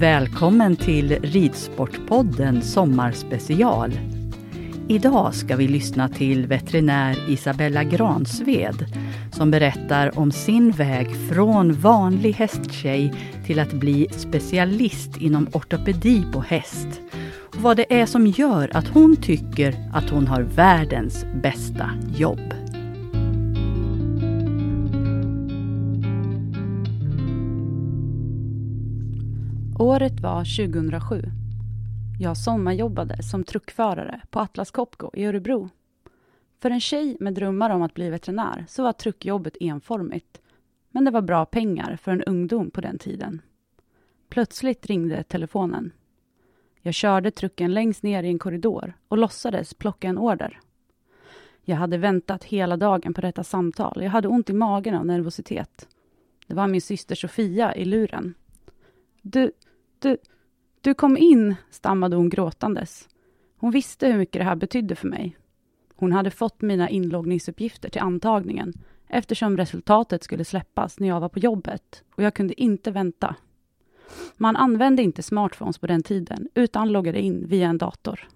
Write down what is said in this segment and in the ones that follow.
Välkommen till Ridsportpodden Sommarspecial. Idag ska vi lyssna till veterinär Isabella Gransved som berättar om sin väg från vanlig hästtjej till att bli specialist inom ortopedi på häst. Och vad det är som gör att hon tycker att hon har världens bästa jobb. Året var 2007. Jag sommarjobbade som truckförare på Atlas Copco i Örebro. För en tjej med drömmar om att bli veterinär så var truckjobbet enformigt. Men det var bra pengar för en ungdom på den tiden. Plötsligt ringde telefonen. Jag körde trucken längst ner i en korridor och låtsades plocka en order. Jag hade väntat hela dagen på detta samtal. Jag hade ont i magen av nervositet. Det var min syster Sofia i luren. Du, du, du kom in, stammade hon gråtandes. Hon visste hur mycket det här betydde för mig. Hon hade fått mina inloggningsuppgifter till antagningen eftersom resultatet skulle släppas när jag var på jobbet och jag kunde inte vänta. Man använde inte smartphones på den tiden utan loggade in via en dator.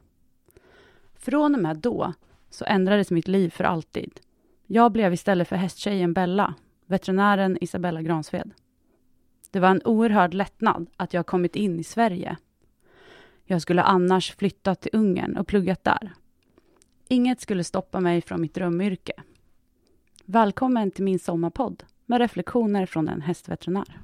Från och med då så ändrades mitt liv för alltid. Jag blev istället för hästtjejen Bella, veterinären Isabella Gransved. Det var en oerhörd lättnad att jag kommit in i Sverige. Jag skulle annars flyttat till Ungern och pluggat där. Inget skulle stoppa mig från mitt drömyrke. Välkommen till min sommarpodd med reflektioner från en hästveterinär.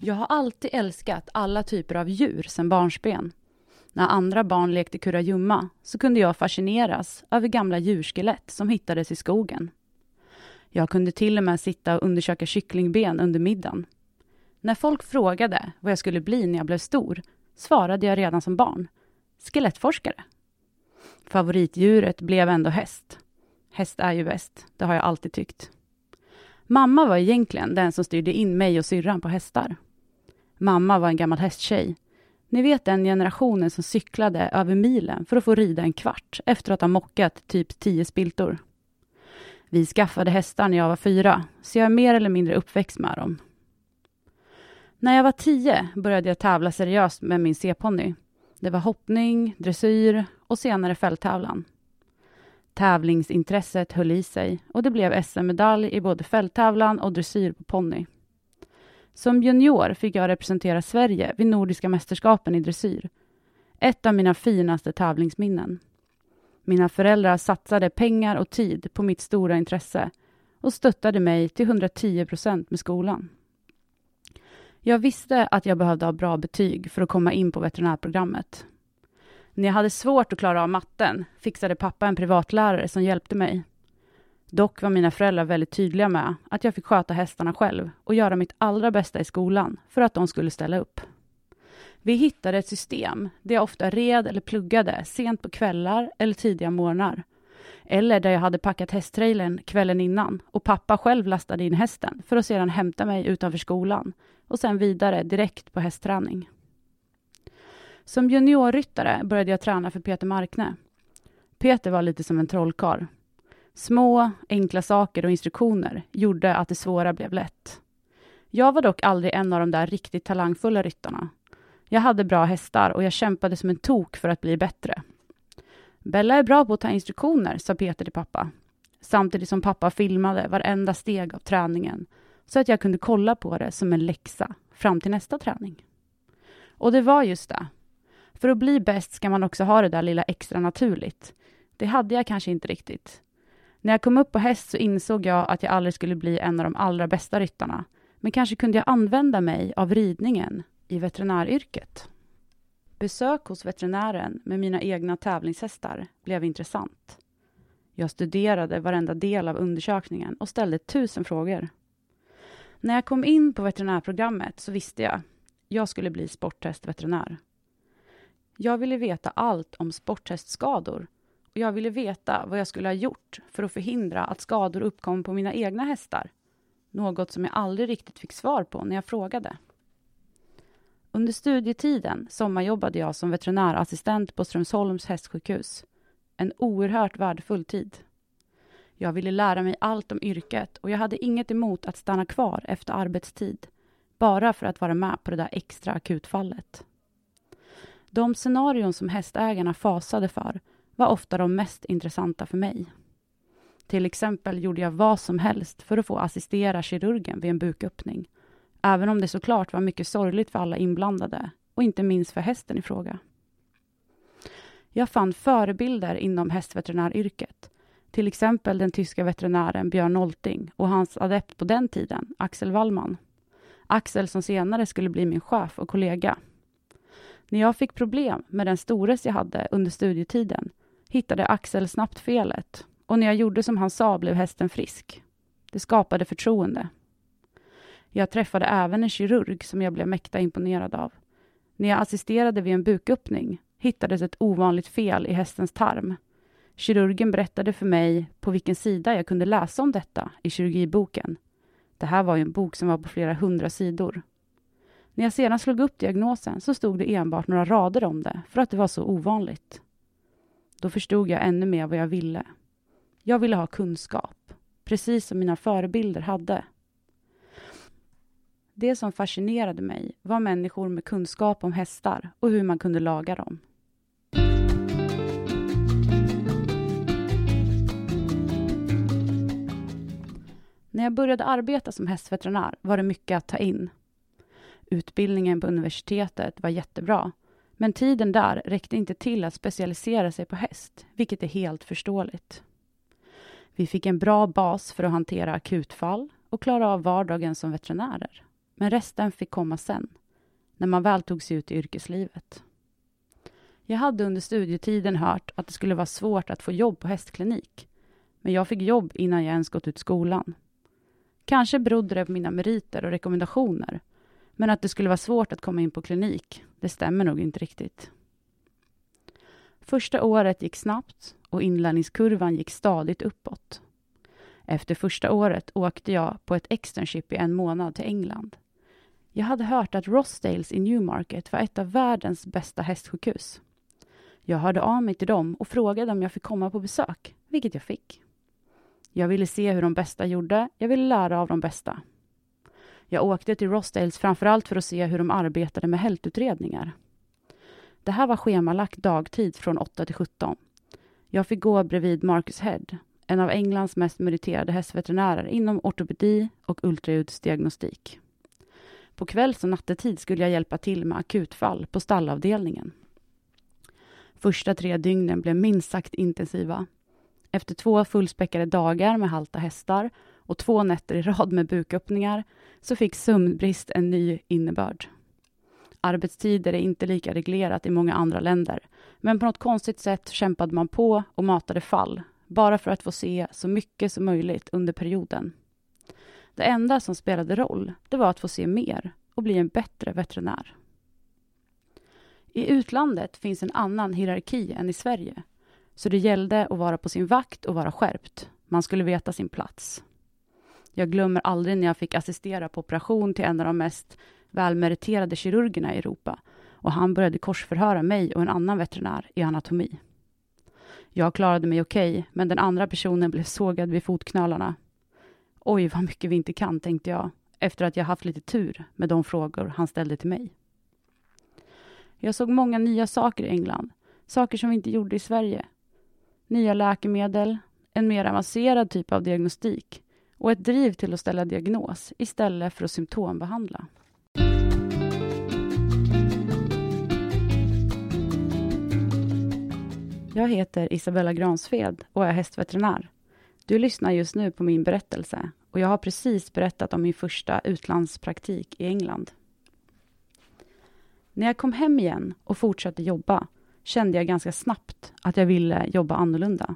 Jag har alltid älskat alla typer av djur sedan barnsben. När andra barn lekte kurragömma så kunde jag fascineras över gamla djurskelett som hittades i skogen. Jag kunde till och med sitta och undersöka kycklingben under middagen. När folk frågade vad jag skulle bli när jag blev stor svarade jag redan som barn. Skelettforskare. Favoritdjuret blev ändå häst. Häst är ju bäst, det har jag alltid tyckt. Mamma var egentligen den som styrde in mig och syrran på hästar. Mamma var en gammal hästtjej ni vet den generationen som cyklade över milen för att få rida en kvart efter att ha mockat typ tio spiltor. Vi skaffade hästar när jag var fyra, så jag är mer eller mindre uppväxt med dem. När jag var tio började jag tävla seriöst med min C-ponny. Det var hoppning, dressyr och senare fälttävlan. Tävlingsintresset höll i sig och det blev SM-medalj i både fälttävlan och dressyr på ponny. Som junior fick jag representera Sverige vid Nordiska mästerskapen i dressyr. Ett av mina finaste tävlingsminnen. Mina föräldrar satsade pengar och tid på mitt stora intresse och stöttade mig till 110 procent med skolan. Jag visste att jag behövde ha bra betyg för att komma in på veterinärprogrammet. När jag hade svårt att klara av matten fixade pappa en privatlärare som hjälpte mig. Dock var mina föräldrar väldigt tydliga med att jag fick sköta hästarna själv och göra mitt allra bästa i skolan för att de skulle ställa upp. Vi hittade ett system där jag ofta red eller pluggade sent på kvällar eller tidiga morgnar. Eller där jag hade packat hästtrailern kvällen innan och pappa själv lastade in hästen för att sedan hämta mig utanför skolan och sen vidare direkt på hästträning. Som juniorryttare började jag träna för Peter Markne. Peter var lite som en trollkarl. Små, enkla saker och instruktioner gjorde att det svåra blev lätt. Jag var dock aldrig en av de där riktigt talangfulla ryttarna. Jag hade bra hästar och jag kämpade som en tok för att bli bättre. Bella är bra på att ta instruktioner, sa Peter till pappa. Samtidigt som pappa filmade varenda steg av träningen så att jag kunde kolla på det som en läxa fram till nästa träning. Och det var just det. För att bli bäst ska man också ha det där lilla extra naturligt. Det hade jag kanske inte riktigt. När jag kom upp på häst så insåg jag att jag aldrig skulle bli en av de allra bästa ryttarna. Men kanske kunde jag använda mig av ridningen i veterinäryrket. Besök hos veterinären med mina egna tävlingshästar blev intressant. Jag studerade varenda del av undersökningen och ställde tusen frågor. När jag kom in på veterinärprogrammet så visste jag, jag skulle bli sporthästveterinär. Jag ville veta allt om sporthästskador och jag ville veta vad jag skulle ha gjort för att förhindra att skador uppkom på mina egna hästar. Något som jag aldrig riktigt fick svar på när jag frågade. Under studietiden sommarjobbade jag som veterinärassistent på Strömsholms hästsjukhus. En oerhört värdefull tid. Jag ville lära mig allt om yrket och jag hade inget emot att stanna kvar efter arbetstid, bara för att vara med på det där extra akutfallet. De scenarion som hästägarna fasade för var ofta de mest intressanta för mig. Till exempel gjorde jag vad som helst för att få assistera kirurgen vid en buköppning, även om det såklart var mycket sorgligt för alla inblandade och inte minst för hästen i fråga. Jag fann förebilder inom hästveterinäryrket, till exempel den tyska veterinären Björn Nolting och hans adept på den tiden, Axel Wallman. Axel som senare skulle bli min chef och kollega. När jag fick problem med den stores jag hade under studietiden hittade Axel snabbt felet och när jag gjorde som han sa blev hästen frisk. Det skapade förtroende. Jag träffade även en kirurg som jag blev mäkta imponerad av. När jag assisterade vid en buköppning hittades ett ovanligt fel i hästens tarm. Kirurgen berättade för mig på vilken sida jag kunde läsa om detta i kirurgiboken. Det här var ju en bok som var på flera hundra sidor. När jag sedan slog upp diagnosen så stod det enbart några rader om det, för att det var så ovanligt. Då förstod jag ännu mer vad jag ville. Jag ville ha kunskap, precis som mina förebilder hade. Det som fascinerade mig var människor med kunskap om hästar och hur man kunde laga dem. När jag började arbeta som hästveterinär var det mycket att ta in. Utbildningen på universitetet var jättebra, men tiden där räckte inte till att specialisera sig på häst, vilket är helt förståeligt. Vi fick en bra bas för att hantera akutfall och klara av vardagen som veterinärer. Men resten fick komma sen, när man väl tog sig ut i yrkeslivet. Jag hade under studietiden hört att det skulle vara svårt att få jobb på hästklinik. Men jag fick jobb innan jag ens gått ut skolan. Kanske berodde det på mina meriter och rekommendationer. Men att det skulle vara svårt att komma in på klinik, det stämmer nog inte riktigt. Första året gick snabbt och inlärningskurvan gick stadigt uppåt. Efter första året åkte jag på ett externship i en månad till England. Jag hade hört att Rossdales i Newmarket var ett av världens bästa hästsjukhus. Jag hörde av mig till dem och frågade om jag fick komma på besök, vilket jag fick. Jag ville se hur de bästa gjorde, jag ville lära av de bästa. Jag åkte till Rosdales framförallt för att se hur de arbetade med hältutredningar. Det här var schemalagt dagtid från 8 till 17. Jag fick gå bredvid Marcus Head, en av Englands mest meriterade hästveterinärer inom ortopedi och ultraljudsdiagnostik. På kvälls och nattetid skulle jag hjälpa till med akutfall på stallavdelningen. Första tre dygnen blev minst sagt intensiva. Efter två fullspäckade dagar med halta hästar och två nätter i rad med buköppningar så fick sömnbrist en ny innebörd. Arbetstider är inte lika reglerat i många andra länder, men på något konstigt sätt kämpade man på och matade fall, bara för att få se så mycket som möjligt under perioden. Det enda som spelade roll, det var att få se mer och bli en bättre veterinär. I utlandet finns en annan hierarki än i Sverige, så det gällde att vara på sin vakt och vara skärpt. Man skulle veta sin plats. Jag glömmer aldrig när jag fick assistera på operation till en av de mest välmeriterade kirurgerna i Europa och han började korsförhöra mig och en annan veterinär i anatomi. Jag klarade mig okej, okay, men den andra personen blev sågad vid fotknölarna. Oj, vad mycket vi inte kan, tänkte jag, efter att jag haft lite tur med de frågor han ställde till mig. Jag såg många nya saker i England, saker som vi inte gjorde i Sverige. Nya läkemedel, en mer avancerad typ av diagnostik och ett driv till att ställa diagnos istället för att symptombehandla. Jag heter Isabella Gransved och är hästveterinär. Du lyssnar just nu på min berättelse och jag har precis berättat om min första utlandspraktik i England. När jag kom hem igen och fortsatte jobba kände jag ganska snabbt att jag ville jobba annorlunda.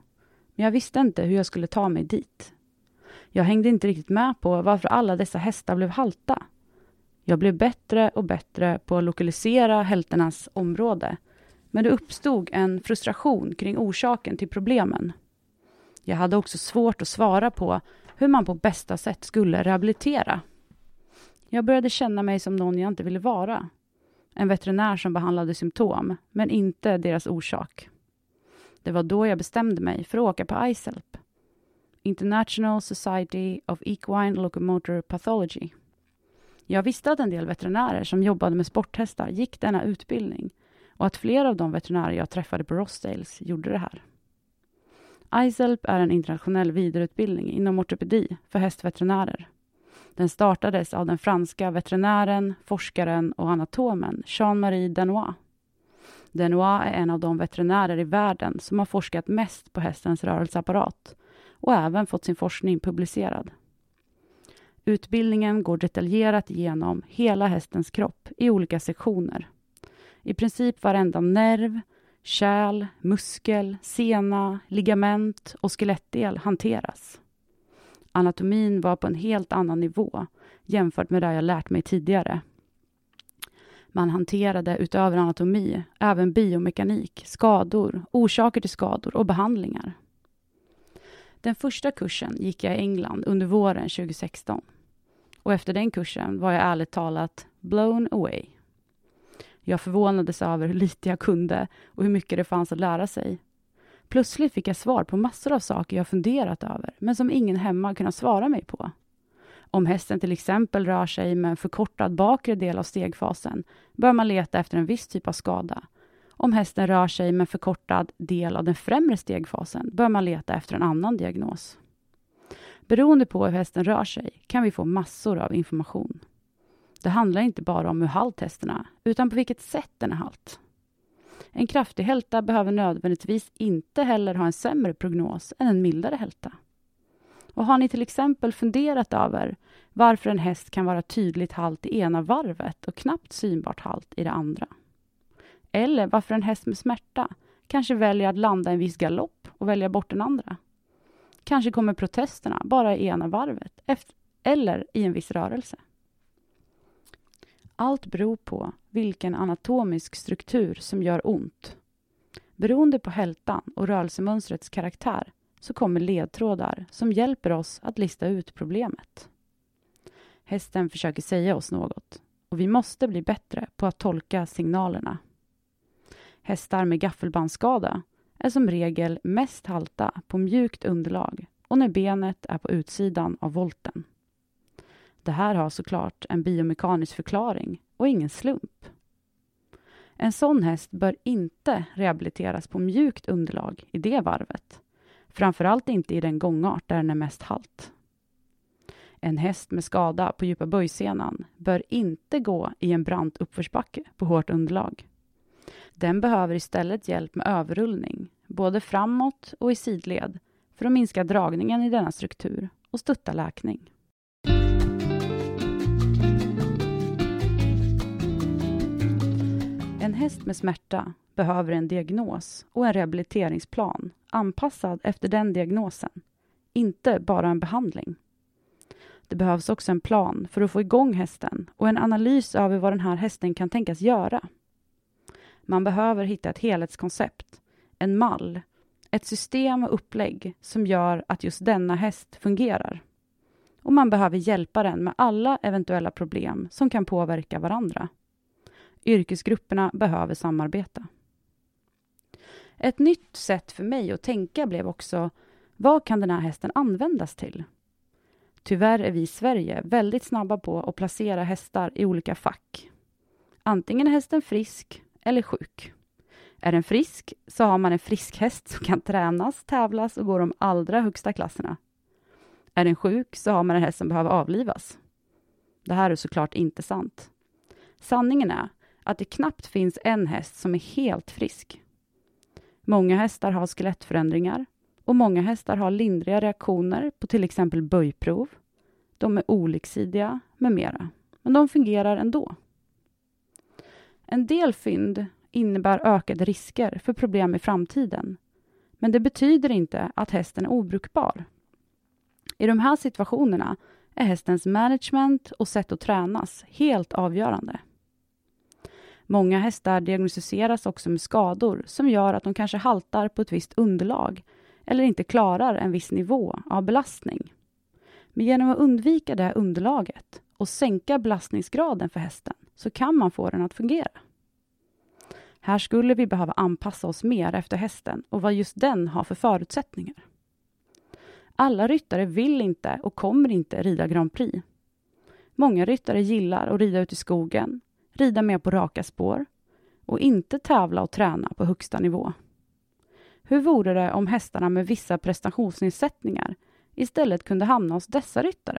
Men jag visste inte hur jag skulle ta mig dit. Jag hängde inte riktigt med på varför alla dessa hästar blev halta. Jag blev bättre och bättre på att lokalisera hälternas område men det uppstod en frustration kring orsaken till problemen. Jag hade också svårt att svara på hur man på bästa sätt skulle rehabilitera. Jag började känna mig som någon jag inte ville vara. En veterinär som behandlade symptom, men inte deras orsak. Det var då jag bestämde mig för att åka på ICELP. International Society of Equine Locomotor Pathology. Jag visste att en del veterinärer som jobbade med sporthästar gick denna utbildning och att flera av de veterinärer jag träffade på Rossdales gjorde det här. ISELP är en internationell vidareutbildning inom ortopedi för hästveterinärer. Den startades av den franska veterinären, forskaren och anatomen Jean-Marie Danois. Danois är en av de veterinärer i världen som har forskat mest på hästens rörelseapparat och även fått sin forskning publicerad. Utbildningen går detaljerat igenom hela hästens kropp i olika sektioner i princip varenda nerv, kärl, muskel, sena, ligament och skelettdel hanteras. Anatomin var på en helt annan nivå jämfört med det jag lärt mig tidigare. Man hanterade utöver anatomi även biomekanik, skador, orsaker till skador och behandlingar. Den första kursen gick jag i England under våren 2016. Och efter den kursen var jag ärligt talat blown away. Jag förvånades över hur lite jag kunde och hur mycket det fanns att lära sig. Plötsligt fick jag svar på massor av saker jag funderat över, men som ingen hemma kunnat svara mig på. Om hästen till exempel rör sig med en förkortad bakre del av stegfasen bör man leta efter en viss typ av skada. Om hästen rör sig med förkortad del av den främre stegfasen bör man leta efter en annan diagnos. Beroende på hur hästen rör sig kan vi få massor av information. Det handlar inte bara om hur halt hästen är, utan på vilket sätt den är halt. En kraftig hälta behöver nödvändigtvis inte heller ha en sämre prognos än en mildare hälta. Och har ni till exempel funderat över varför en häst kan vara tydligt halt i ena varvet och knappt synbart halt i det andra? Eller varför en häst med smärta kanske väljer att landa en viss galopp och välja bort den andra? Kanske kommer protesterna bara i ena varvet eller i en viss rörelse. Allt beror på vilken anatomisk struktur som gör ont. Beroende på hältan och rörelsemönstrets karaktär så kommer ledtrådar som hjälper oss att lista ut problemet. Hästen försöker säga oss något och vi måste bli bättre på att tolka signalerna. Hästar med gaffelbandsskada är som regel mest halta på mjukt underlag och när benet är på utsidan av volten. Det här har såklart en biomekanisk förklaring och ingen slump. En sån häst bör inte rehabiliteras på mjukt underlag i det varvet. Framförallt inte i den gångart där den är mest halt. En häst med skada på djupa böjsenan bör inte gå i en brant uppförsbacke på hårt underlag. Den behöver istället hjälp med överrullning, både framåt och i sidled, för att minska dragningen i denna struktur och stötta läkning. En häst med smärta behöver en diagnos och en rehabiliteringsplan anpassad efter den diagnosen, inte bara en behandling. Det behövs också en plan för att få igång hästen och en analys över vad den här hästen kan tänkas göra. Man behöver hitta ett helhetskoncept, en mall, ett system och upplägg som gör att just denna häst fungerar. Och man behöver hjälpa den med alla eventuella problem som kan påverka varandra. Yrkesgrupperna behöver samarbeta. Ett nytt sätt för mig att tänka blev också, vad kan den här hästen användas till? Tyvärr är vi i Sverige väldigt snabba på att placera hästar i olika fack. Antingen är hästen frisk eller sjuk. Är den frisk så har man en frisk häst som kan tränas, tävlas och gå de allra högsta klasserna. Är den sjuk så har man en häst som behöver avlivas. Det här är såklart inte sant. Sanningen är att det knappt finns en häst som är helt frisk. Många hästar har skelettförändringar och många hästar har lindriga reaktioner på till exempel böjprov. De är oliksidiga med mera, men de fungerar ändå. En del fynd innebär ökade risker för problem i framtiden, men det betyder inte att hästen är obrukbar. I de här situationerna är hästens management och sätt att tränas helt avgörande. Många hästar diagnostiseras också med skador som gör att de kanske haltar på ett visst underlag eller inte klarar en viss nivå av belastning. Men genom att undvika det underlaget och sänka belastningsgraden för hästen så kan man få den att fungera. Här skulle vi behöva anpassa oss mer efter hästen och vad just den har för förutsättningar. Alla ryttare vill inte och kommer inte rida Grand Prix. Många ryttare gillar att rida ut i skogen, rida mer på raka spår och inte tävla och träna på högsta nivå. Hur vore det om hästarna med vissa prestationsnedsättningar istället kunde hamna hos dessa ryttare?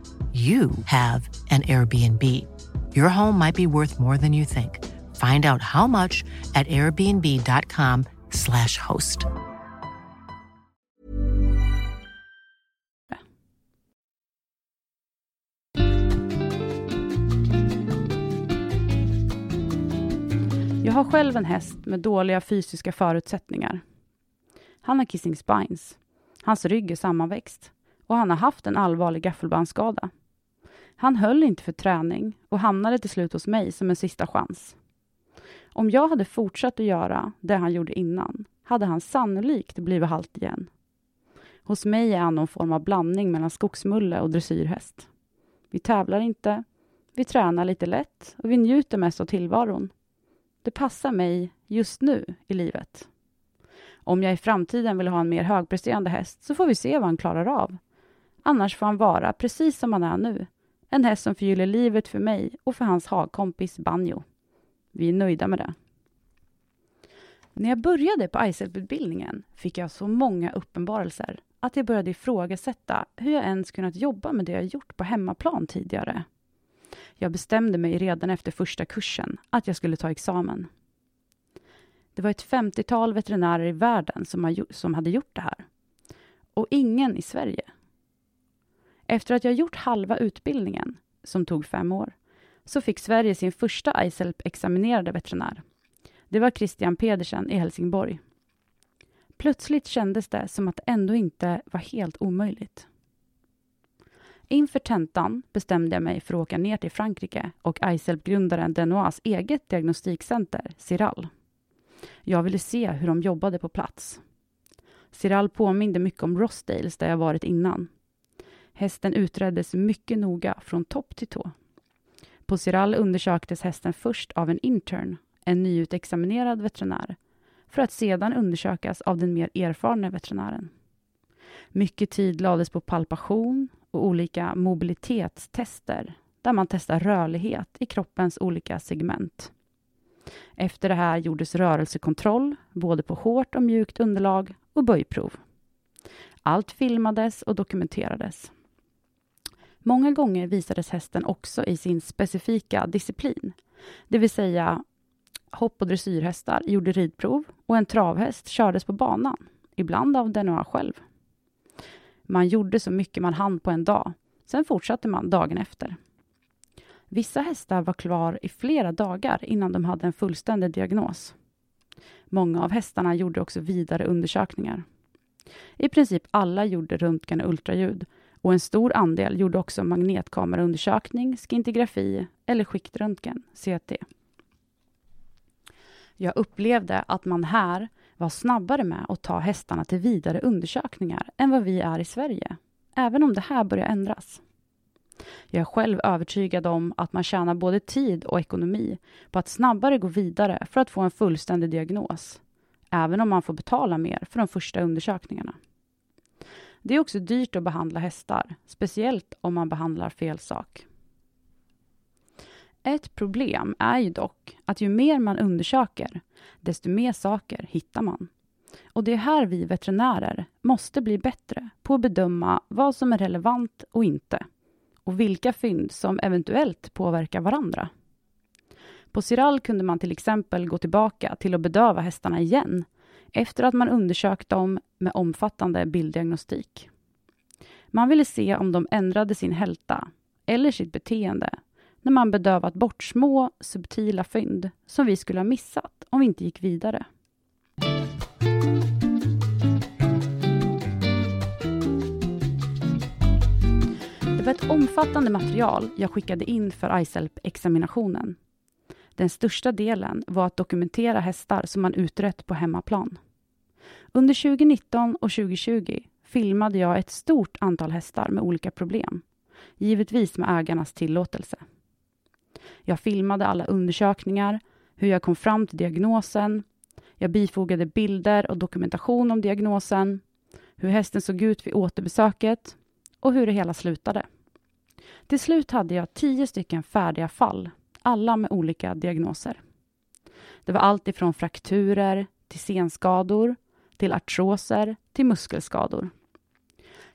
you have an Airbnb. Your home might be worth more than you think. Find out how much at airbnb.com slash host. Jag har själv en häst med dåliga fysiska förutsättningar. Han har kissing spines. Hans rygg är sammanväxt och han har haft en allvarlig gaffelbandsskada. Han höll inte för träning och hamnade till slut hos mig som en sista chans. Om jag hade fortsatt att göra det han gjorde innan hade han sannolikt blivit halt igen. Hos mig är han någon form av blandning mellan skogsmulle och dressyrhäst. Vi tävlar inte, vi tränar lite lätt och vi njuter mest av tillvaron. Det passar mig just nu i livet. Om jag i framtiden vill ha en mer högpresterande häst så får vi se vad han klarar av. Annars får han vara precis som han är nu. En häst som förgyller livet för mig och för hans hagkompis Banjo. Vi är nöjda med det. När jag började på ICELP-utbildningen fick jag så många uppenbarelser att jag började ifrågasätta hur jag ens kunnat jobba med det jag gjort på hemmaplan tidigare. Jag bestämde mig redan efter första kursen att jag skulle ta examen. Det var ett 50-tal veterinärer i världen som, som hade gjort det här. Och ingen i Sverige. Efter att jag gjort halva utbildningen, som tog fem år, så fick Sverige sin första ICELP-examinerade veterinär. Det var Christian Pedersen i Helsingborg. Plötsligt kändes det som att det ändå inte var helt omöjligt. Inför tentan bestämde jag mig för att åka ner till Frankrike och ICELP-grundaren Denois eget diagnostikcenter, Ciral. Jag ville se hur de jobbade på plats. Ciral påminde mycket om Rossdales där jag varit innan. Hästen utreddes mycket noga från topp till tå. På Ciral undersöktes hästen först av en intern, en nyutexaminerad veterinär, för att sedan undersökas av den mer erfarna veterinären. Mycket tid lades på palpation och olika mobilitetstester där man testar rörlighet i kroppens olika segment. Efter det här gjordes rörelsekontroll, både på hårt och mjukt underlag och böjprov. Allt filmades och dokumenterades. Många gånger visades hästen också i sin specifika disciplin, det vill säga hopp och dressyrhästar gjorde ridprov och en travhäst kördes på banan, ibland av Denois själv. Man gjorde så mycket man hann på en dag, sen fortsatte man dagen efter. Vissa hästar var kvar i flera dagar innan de hade en fullständig diagnos. Många av hästarna gjorde också vidare undersökningar. I princip alla gjorde röntgen och ultraljud och en stor andel gjorde också magnetkameraundersökning, skintigrafi eller skiktröntgen, CT. Jag upplevde att man här var snabbare med att ta hästarna till vidare undersökningar än vad vi är i Sverige, även om det här börjar ändras. Jag är själv övertygad om att man tjänar både tid och ekonomi på att snabbare gå vidare för att få en fullständig diagnos, även om man får betala mer för de första undersökningarna. Det är också dyrt att behandla hästar, speciellt om man behandlar fel sak. Ett problem är ju dock att ju mer man undersöker, desto mer saker hittar man. Och det är här vi veterinärer måste bli bättre på att bedöma vad som är relevant och inte och vilka fynd som eventuellt påverkar varandra. På Ciral kunde man till exempel gå tillbaka till att bedöva hästarna igen efter att man undersökt dem med omfattande bilddiagnostik. Man ville se om de ändrade sin hälta eller sitt beteende när man bedövat bort små, subtila fynd som vi skulle ha missat om vi inte gick vidare. Det var ett omfattande material jag skickade in för ICELP-examinationen. Den största delen var att dokumentera hästar som man utrett på hemmaplan. Under 2019 och 2020 filmade jag ett stort antal hästar med olika problem, givetvis med ägarnas tillåtelse. Jag filmade alla undersökningar, hur jag kom fram till diagnosen. Jag bifogade bilder och dokumentation om diagnosen, hur hästen såg ut vid återbesöket och hur det hela slutade. Till slut hade jag tio stycken färdiga fall, alla med olika diagnoser. Det var allt ifrån frakturer till senskador, till artroser, till muskelskador.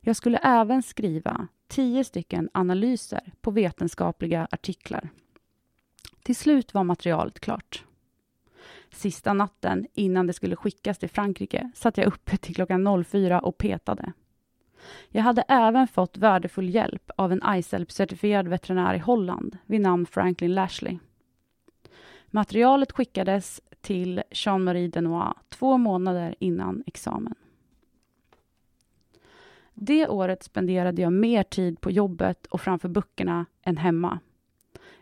Jag skulle även skriva tio stycken analyser på vetenskapliga artiklar. Till slut var materialet klart. Sista natten innan det skulle skickas till Frankrike satt jag uppe till klockan 04 och petade. Jag hade även fått värdefull hjälp av en ICELP-certifierad veterinär i Holland vid namn Franklin Lashley. Materialet skickades till Jean-Marie Denois två månader innan examen. Det året spenderade jag mer tid på jobbet och framför böckerna än hemma.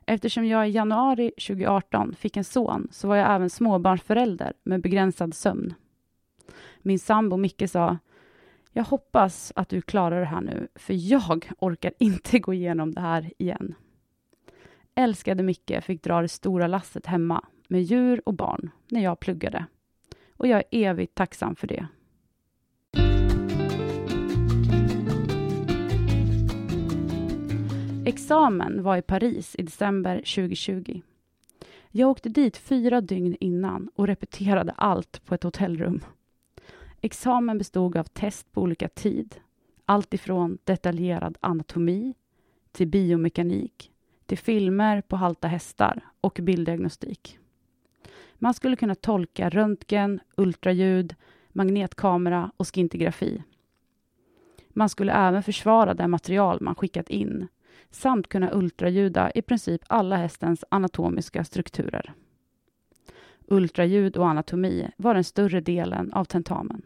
Eftersom jag i januari 2018 fick en son så var jag även småbarnsförälder med begränsad sömn. Min sambo Micke sa jag hoppas att du klarar det här nu, för jag orkar inte gå igenom det här igen. Älskade Micke fick dra det stora lasset hemma med djur och barn när jag pluggade. Och jag är evigt tacksam för det. Examen var i Paris i december 2020. Jag åkte dit fyra dygn innan och repeterade allt på ett hotellrum. Examen bestod av test på olika tid. Allt ifrån detaljerad anatomi till biomekanik, till filmer på halta hästar och bilddiagnostik. Man skulle kunna tolka röntgen, ultraljud, magnetkamera och skintigrafi. Man skulle även försvara det material man skickat in samt kunna ultraljuda i princip alla hästens anatomiska strukturer. Ultraljud och anatomi var den större delen av tentamen.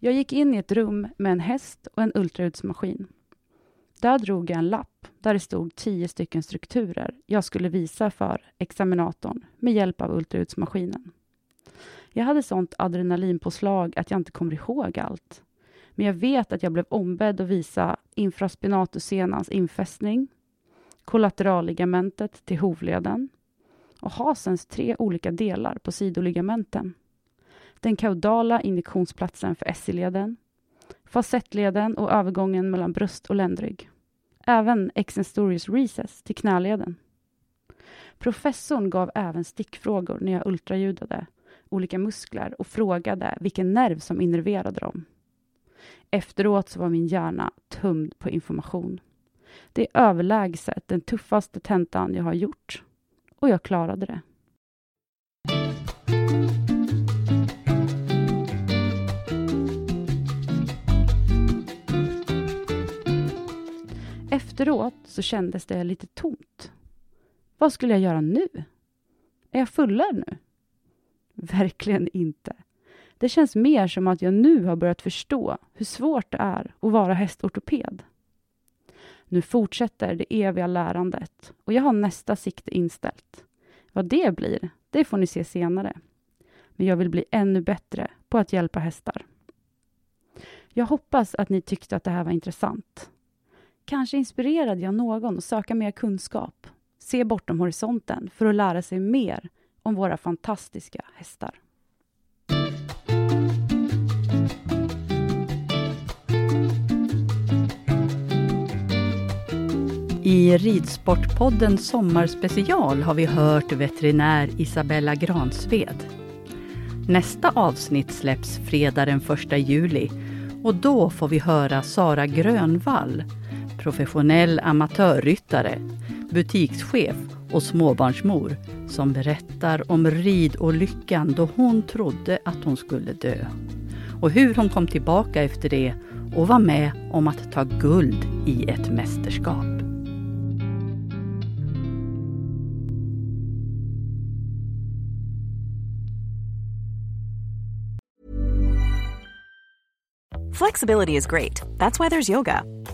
Jag gick in i ett rum med en häst och en ultraljudsmaskin. Där drog jag en lapp där det stod tio stycken strukturer jag skulle visa för examinatorn med hjälp av ultraljudsmaskinen. Jag hade sånt adrenalinpåslag att jag inte kommer ihåg allt. Men jag vet att jag blev ombedd att visa infraspinatussenans infästning, kollateralligamentet till hovleden och hasens tre olika delar på sidoligamenten. Den kaudala injektionsplatsen för SI-leden, facettleden och övergången mellan bröst och ländrygg. Även extensorius recess till knäleden. Professorn gav även stickfrågor när jag ultraljudade olika muskler och frågade vilken nerv som innerverade dem. Efteråt så var min hjärna tömd på information. Det är överlägset den tuffaste tentan jag har gjort. Och jag klarade det. Efteråt så kändes det lite tomt. Vad skulle jag göra nu? Är jag fullärd nu? Verkligen inte. Det känns mer som att jag nu har börjat förstå hur svårt det är att vara hästortoped. Nu fortsätter det eviga lärandet och jag har nästa sikte inställt. Vad det blir, det får ni se senare. Men jag vill bli ännu bättre på att hjälpa hästar. Jag hoppas att ni tyckte att det här var intressant. Kanske inspirerade jag någon att söka mer kunskap, se bortom horisonten för att lära sig mer om våra fantastiska hästar. I Ridsportpodden Sommarspecial har vi hört veterinär Isabella Gransved. Nästa avsnitt släpps fredag den 1 juli och då får vi höra Sara Grönvall, professionell amatörryttare, butikschef och småbarnsmor som berättar om ridolyckan då hon trodde att hon skulle dö. Och hur hon kom tillbaka efter det och var med om att ta guld i ett mästerskap. Flexibility is great. That's why there's yoga.